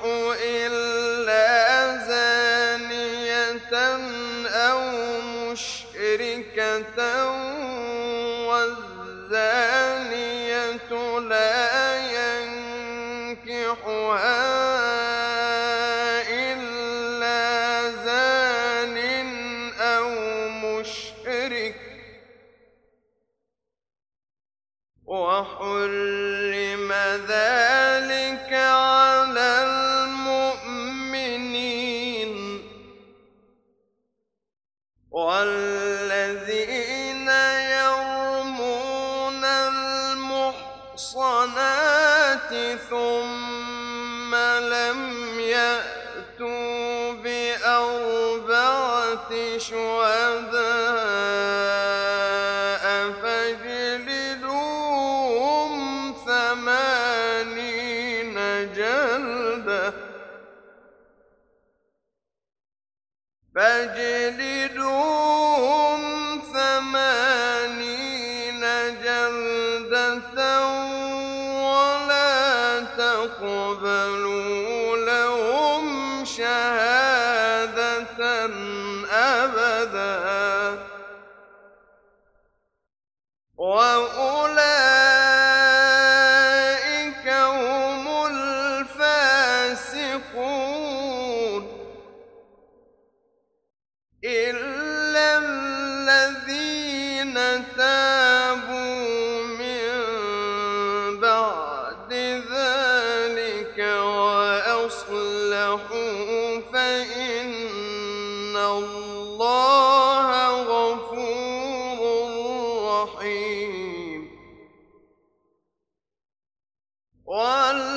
إلا والذين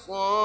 الصادقين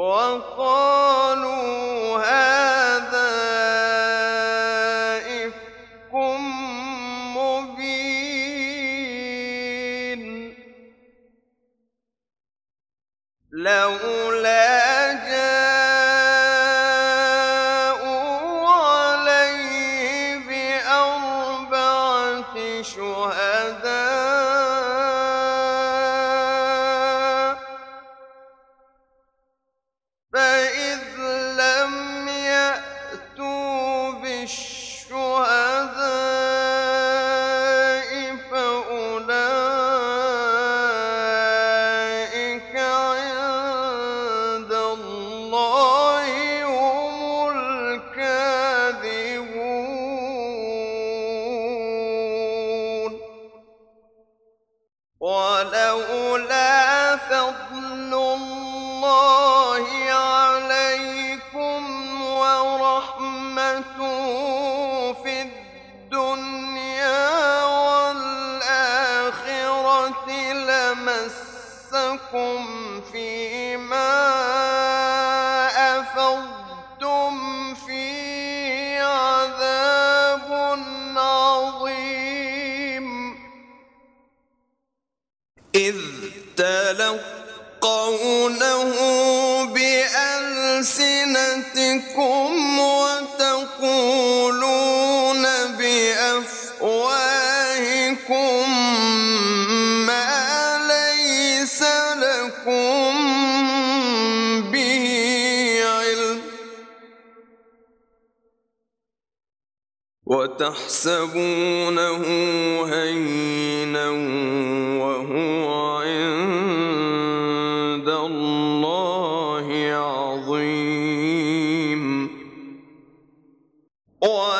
وقالوا هذا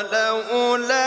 ولولا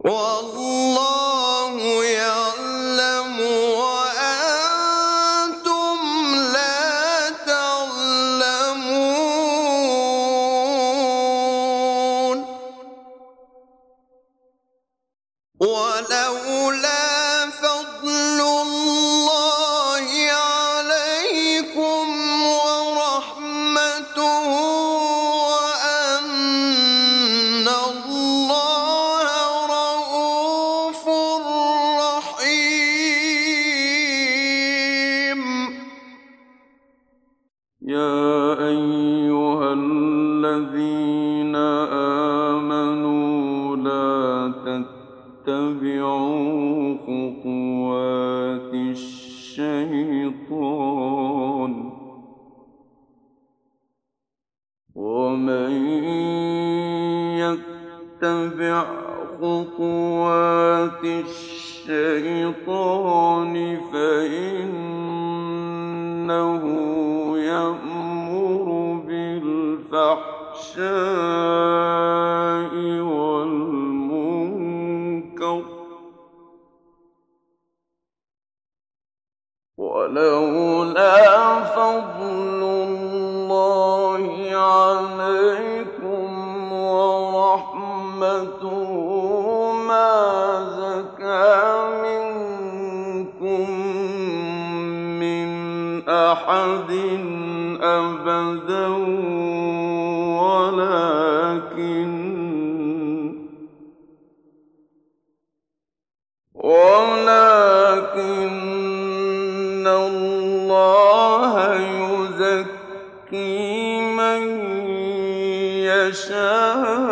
والله يشاء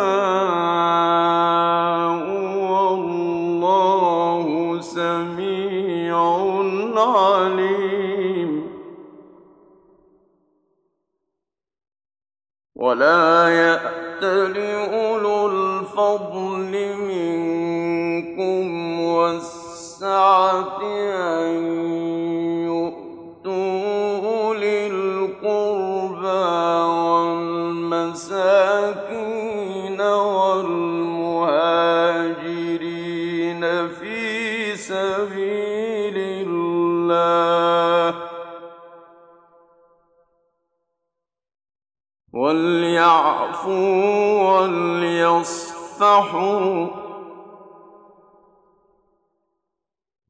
والله سميع عليم. ولا يأتل أولو الفضل منكم والسعة أن السحور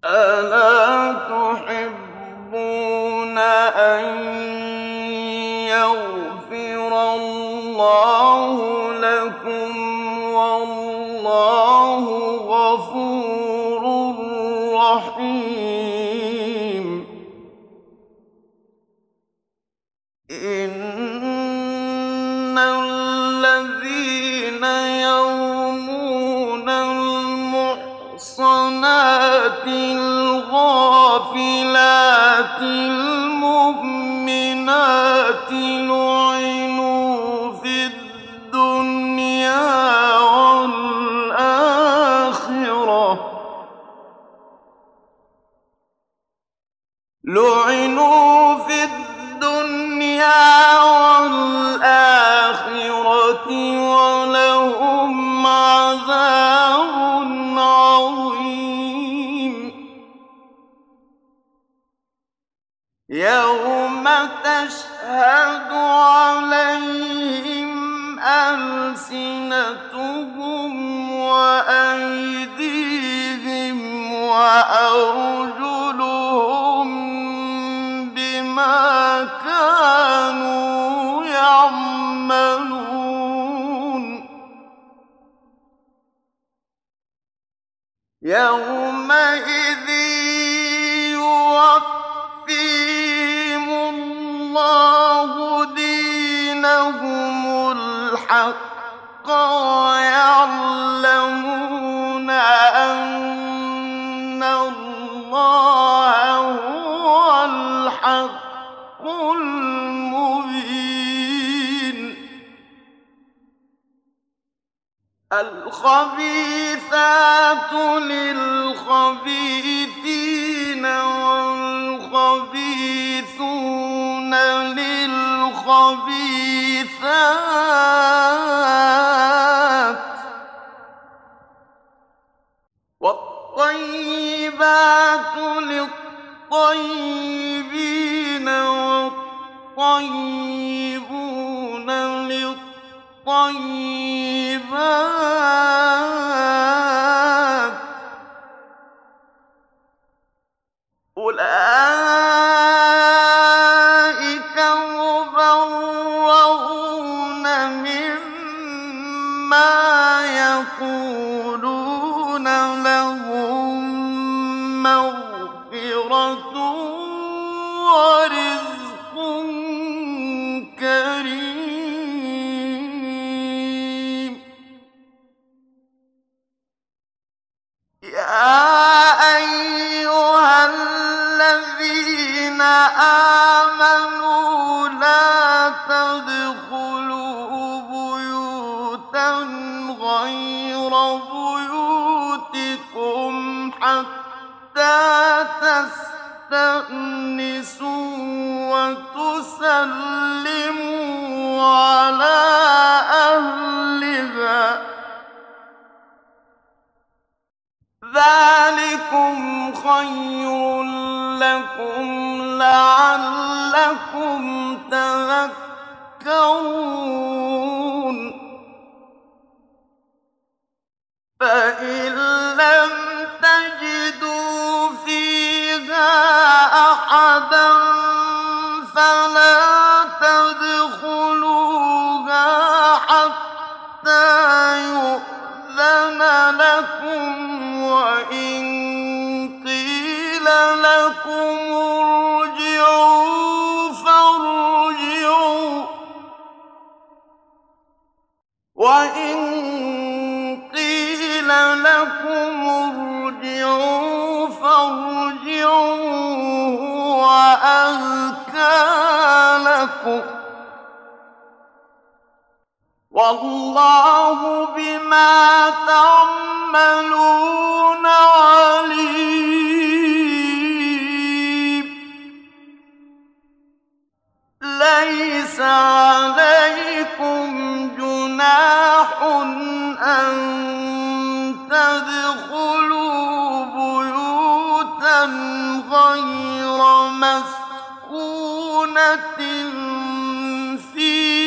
ألا تحبون أن يغفر الله لكم والله غفور رحيم تشهد عليهم ألسنتهم وأيديهم وأرجلهم بما كانوا يعملون. يومئذ ويعلمون أن الله هو الحق المبين. الخبيثات للخبيثين والخبيثون للخبيثات والطيبات للطيبين والطيبون للطيبات أولئك الذين آمنوا لا تدخلوا بيوتا غير بيوتكم حتى تستأنسوا وتسلموا على أهلها. ذلكم خير لكم لعلكم تذكرون. فإن لم تجدوا فيها أحدا فلا تدخلوها حتى يؤذن لكم فارجعوا. هو أزكى لكم. والله بما تعملون عليم. ليس عليكم جناح أن تدخلوا بيوتا غير مسكونة فيها.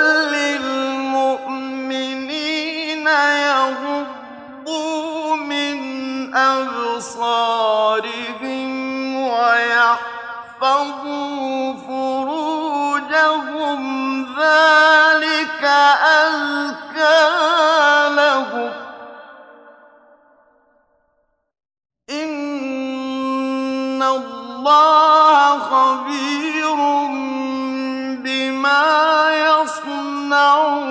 فروجهم ذلك أزكى لهم. إن الله خبير بما يصنعون.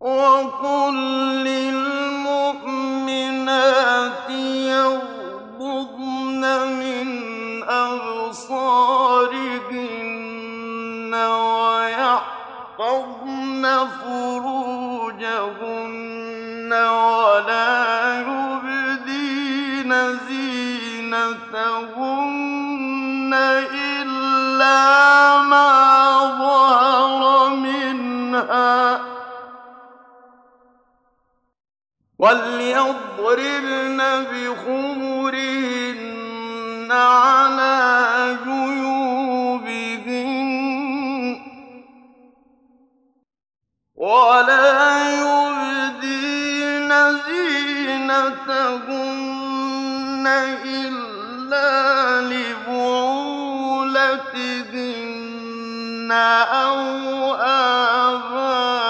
وقل للمؤمنات فروجهن ولا يبدين زينتهن إلا ما ظهر منها وليضربن بخمرهن على جيوبهن ولا يبدين زينتهن إلا لبعولتهن أو آبائهن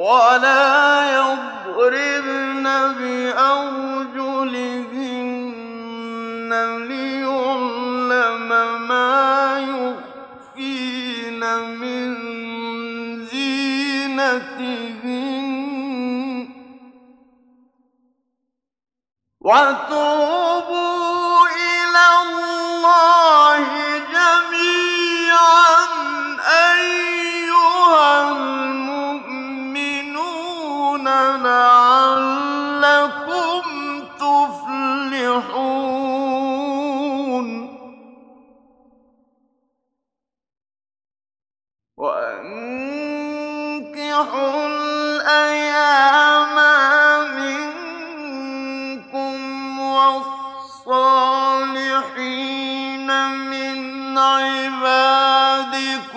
ولا بأرجلهن ما يخفين من زينتهن.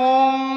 لَكُمْ ۖ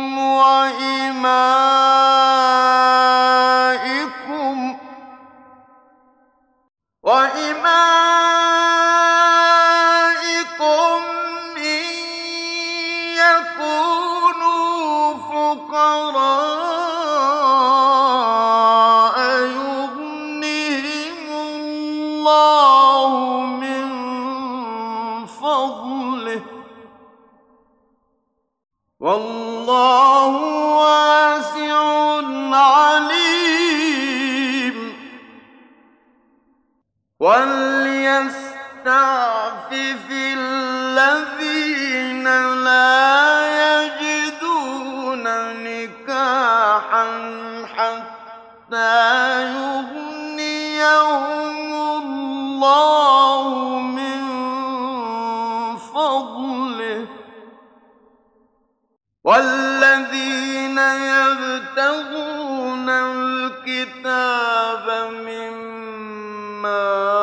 والذين يبتغون الكتاب مما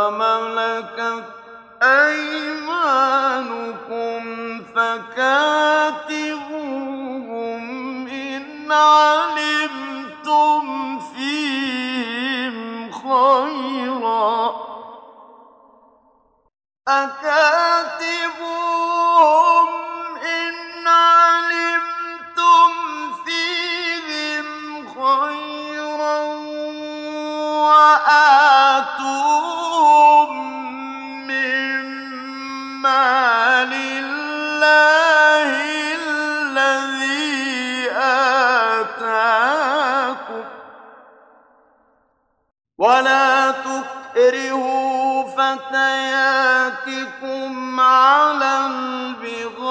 ملكت أيمانكم فكاتب ولا تكرهوا فتياتكم على البغاء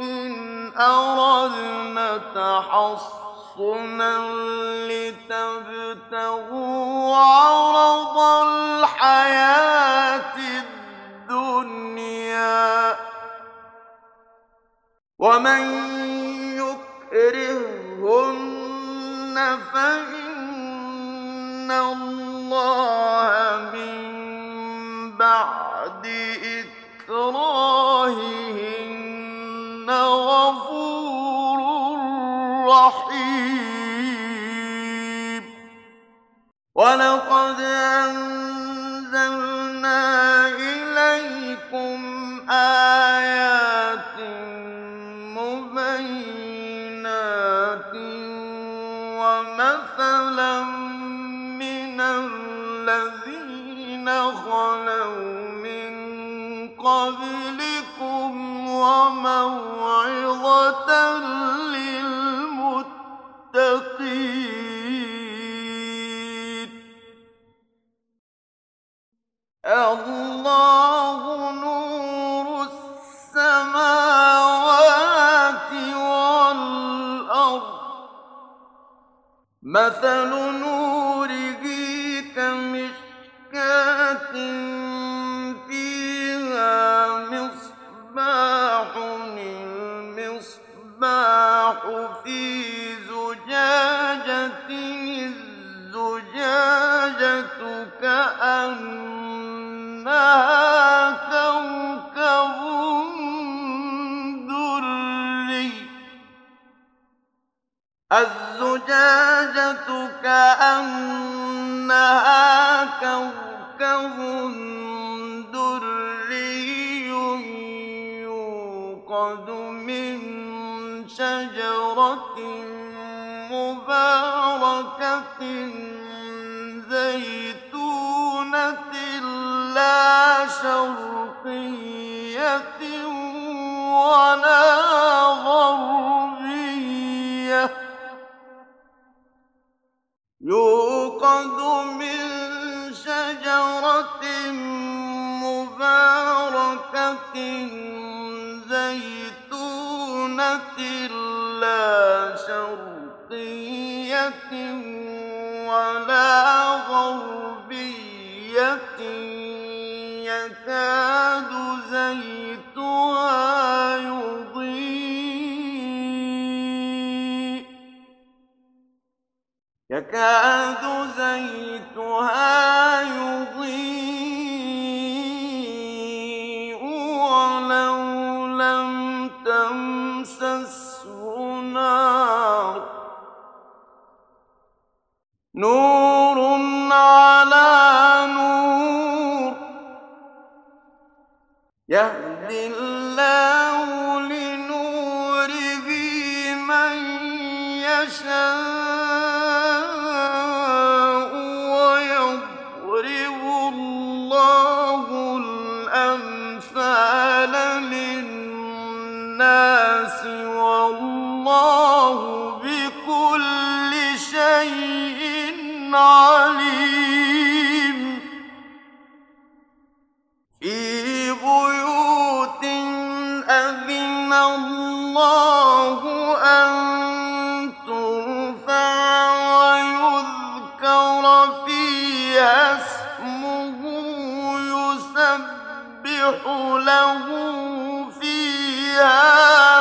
إن أردنا تحصنا لتبتغوا عرض الحياة الدنيا. ومن يكرهن فإن الله من بعد إكراههن غفور رحيم. من قبلكم وموعظة للمتقين. الله نور السماوات والأرض. مثل نوره كوكب يكاد زيتها يضيء ولو لم تمسسه نار نور على نور يهدي الله لنوره من يشاء عليم في بيوت أذن الله أن ويذكر فيها اسمه يسبح له فيها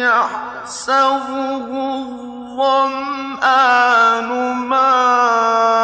يحسبه الظمآن ماء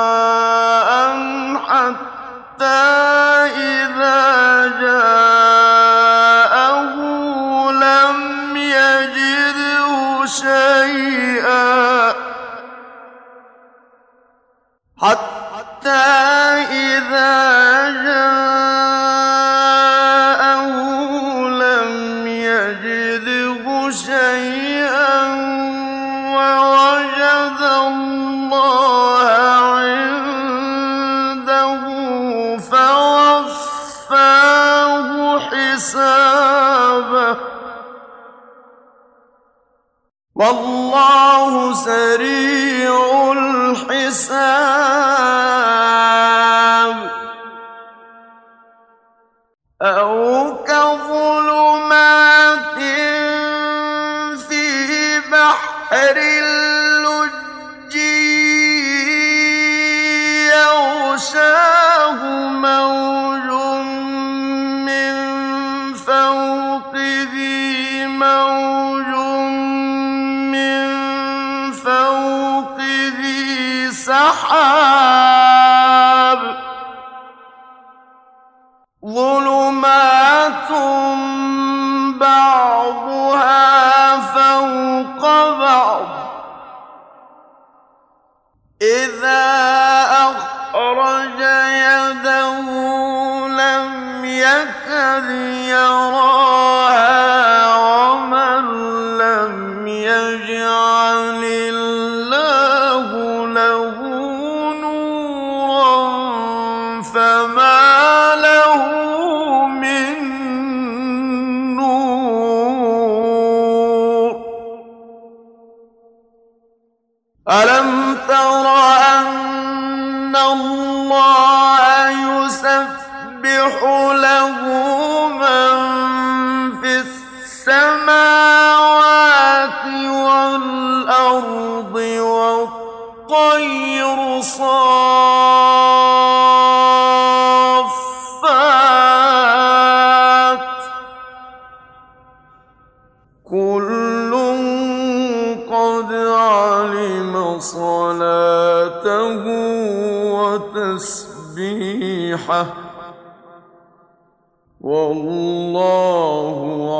والله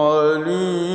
عليم.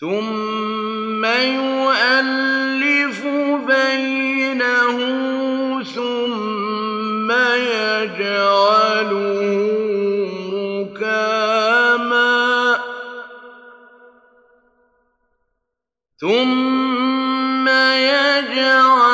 ثم يؤلف بينه ثم يجعله مكاما ثم يجعله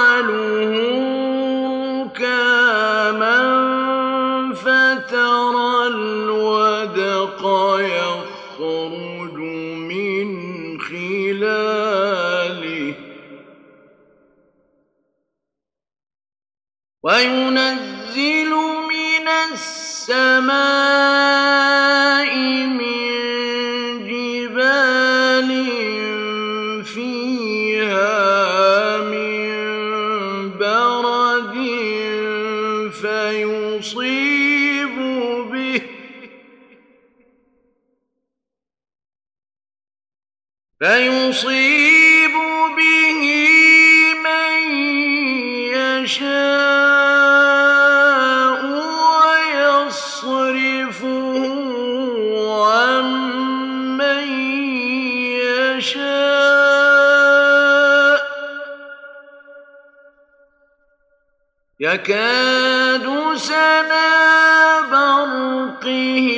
يكاد سنا برقه.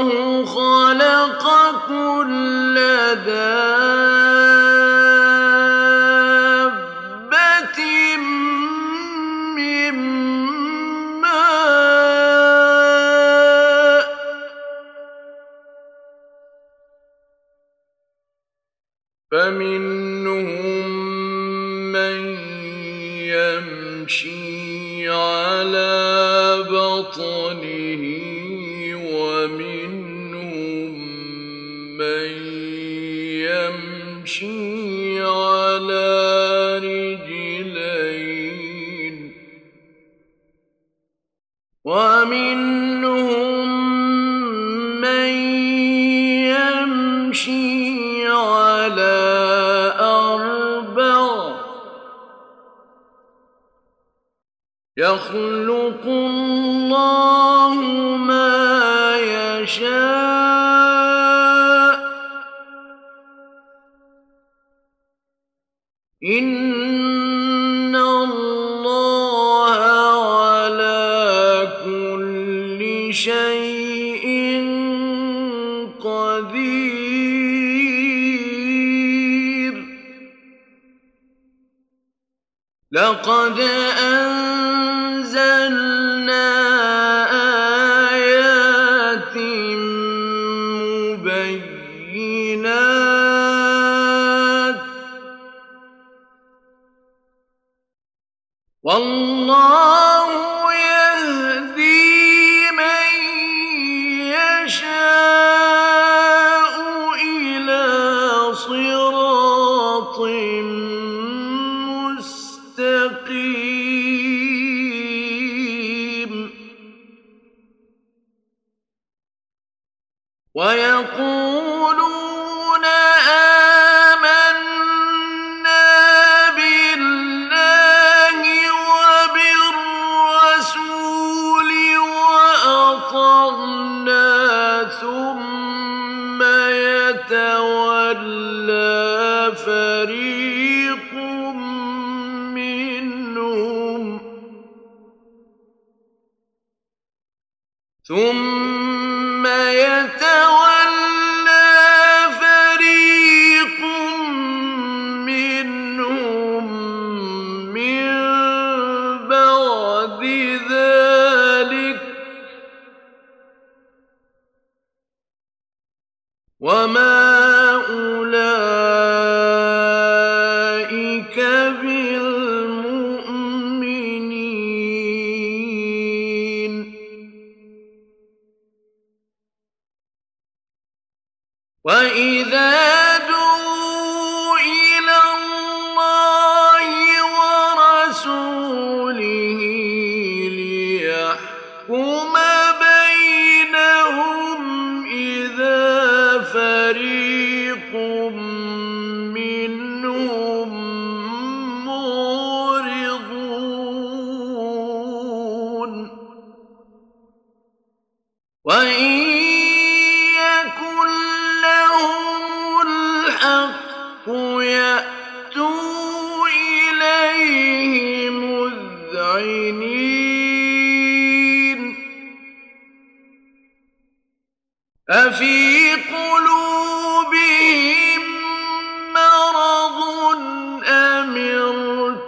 الله خلق كل دار ويقول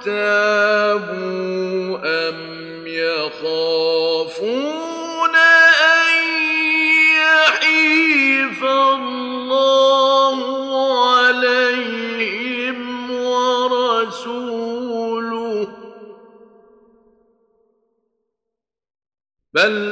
ارتابوا أم يخافون أَنْ يَحِيفَ اللَّهُ عَلَيْهِمْ بل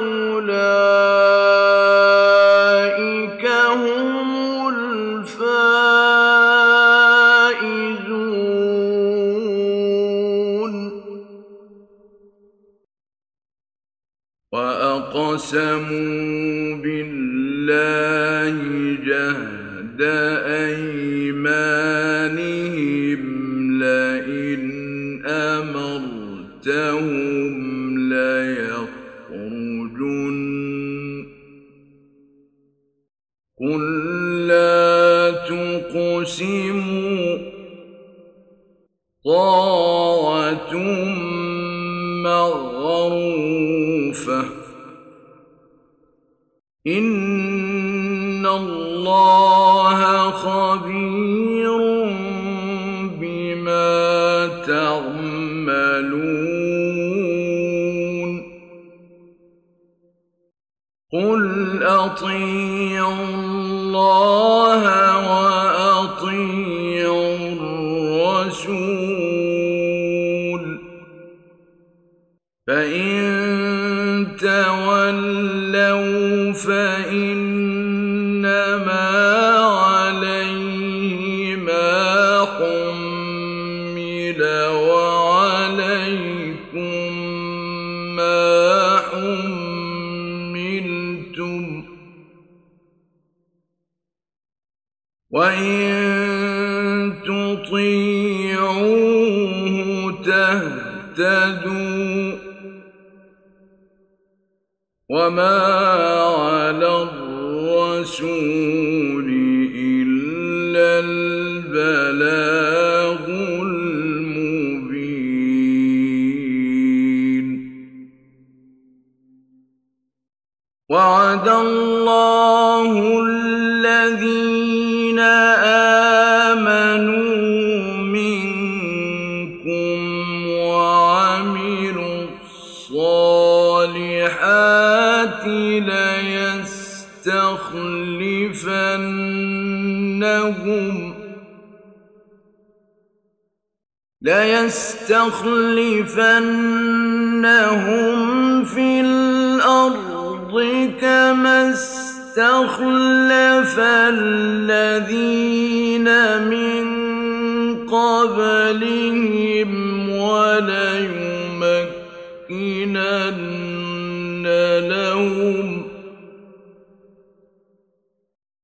أولئك وعد الله الذين آمنوا منكم وعملوا الصالحات ليستخلفنهم ليستخلفنهم في الأرض كما استخلف الذين من قبلهم وليمكنن لهم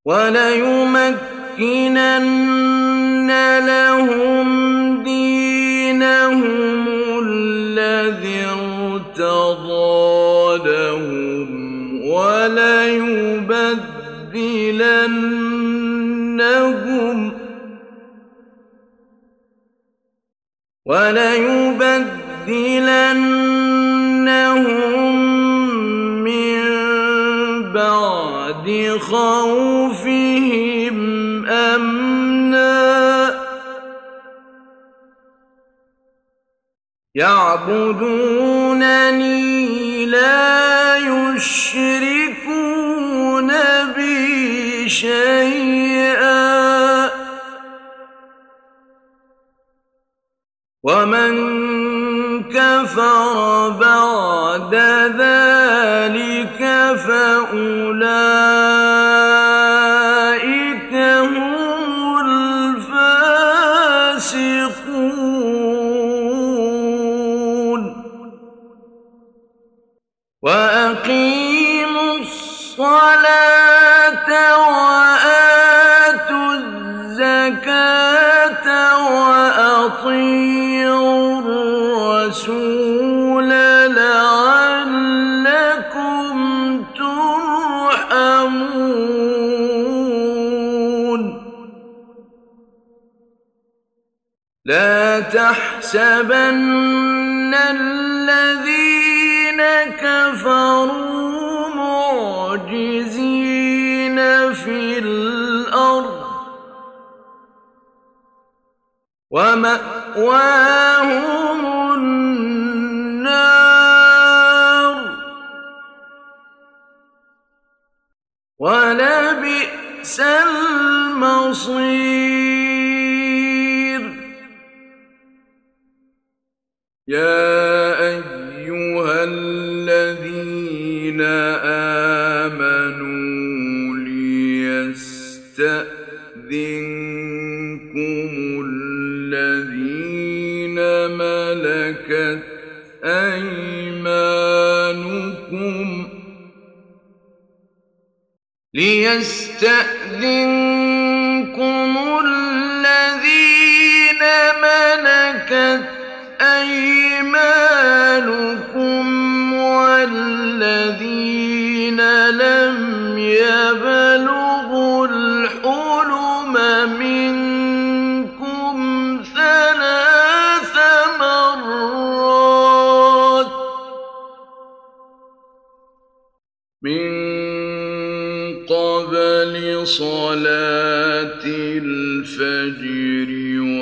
وليمكنن لهم دينهم وليبدلنهم وليبدلنهم من بعد خوفهم أمنا يعبدونني لا يشركون بي شيئا. ومن كفر بعد ذلك فأولئك هم الفاسقون. وأقيموا الذين كفروا معجزين في الأرض وماواهم النار ولبئس المصير يا ايها الذين امنوا ليستاذنكم الذين ملكت ايمانكم ليستأذنكم قبل صلاة الفجر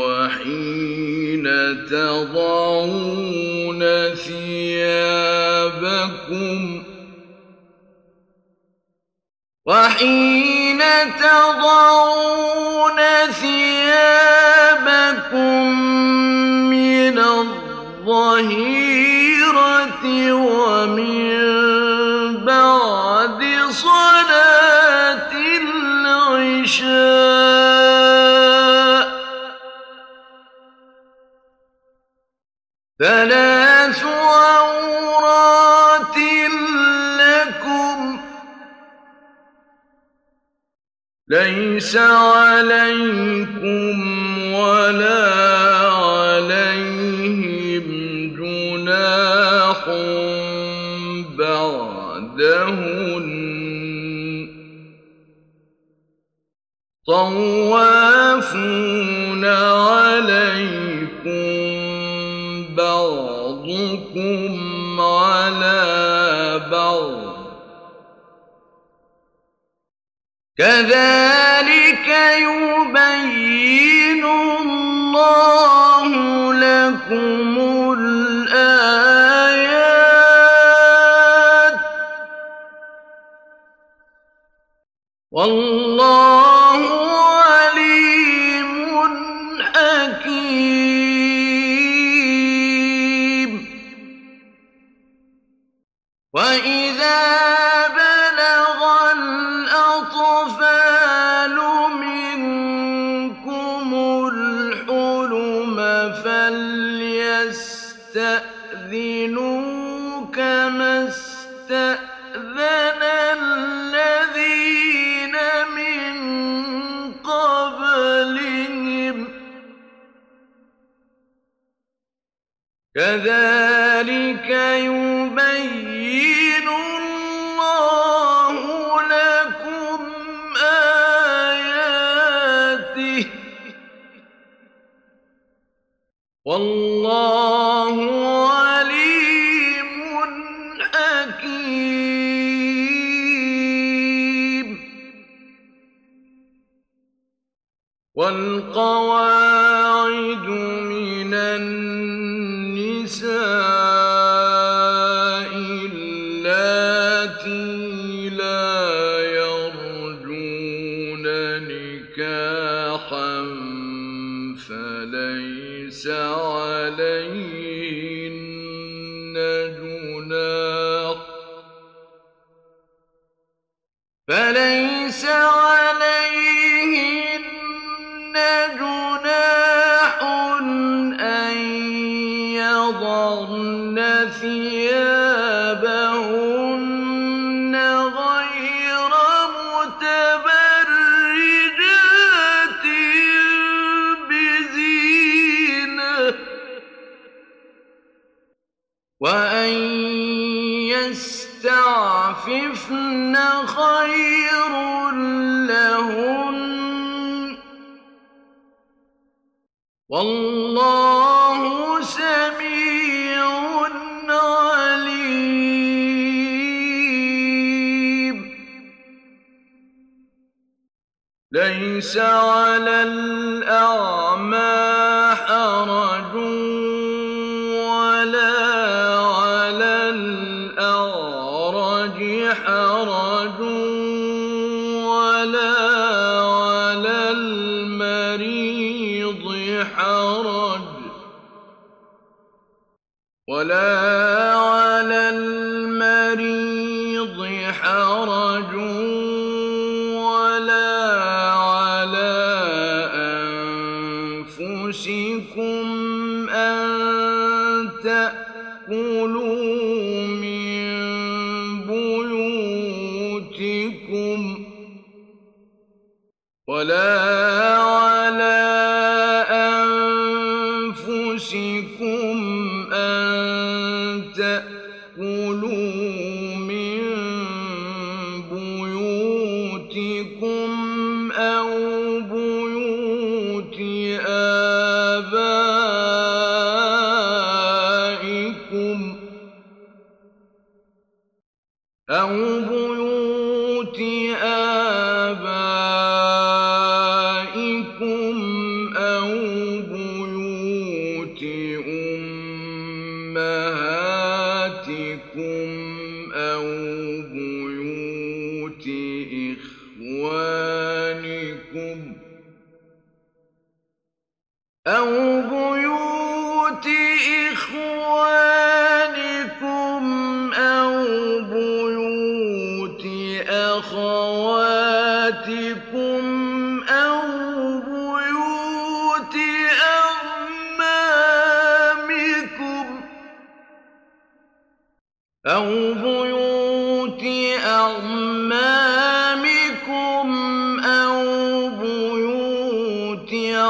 وحين تضعون ثيابكم وحين تضعون ثيابكم من الظهيرة ومن ليس عليكم ولا عليهم جناح بعدهن. طوافون عليكم بعضكم كذلك يبين الله لكم كذلك ليس على الأعمى حرج ولا على الأعرج حرج.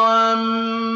بيوت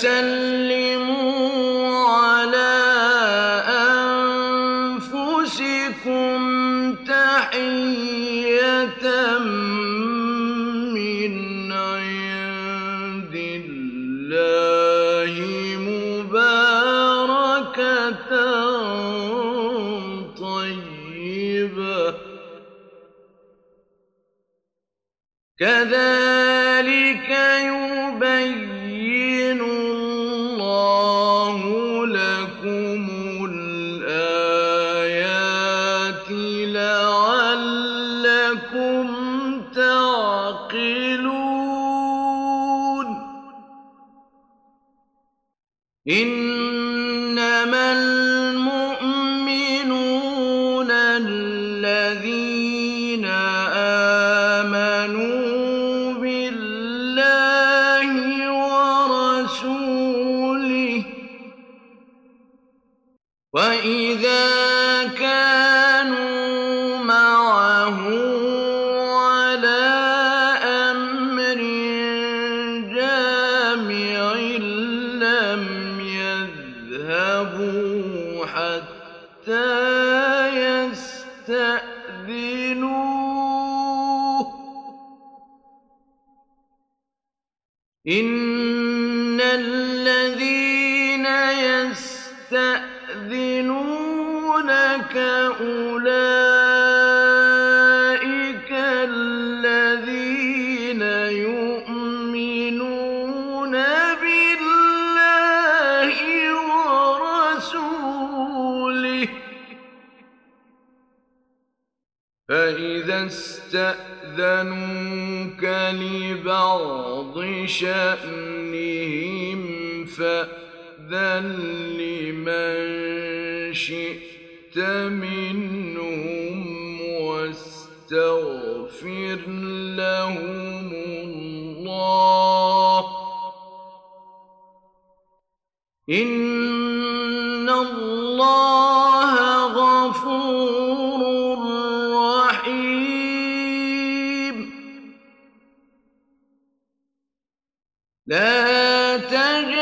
حسن إن استأذنوك لبعض شأنهم فأذن لمن شئت منهم واستغفر لهم الله. إن تجعل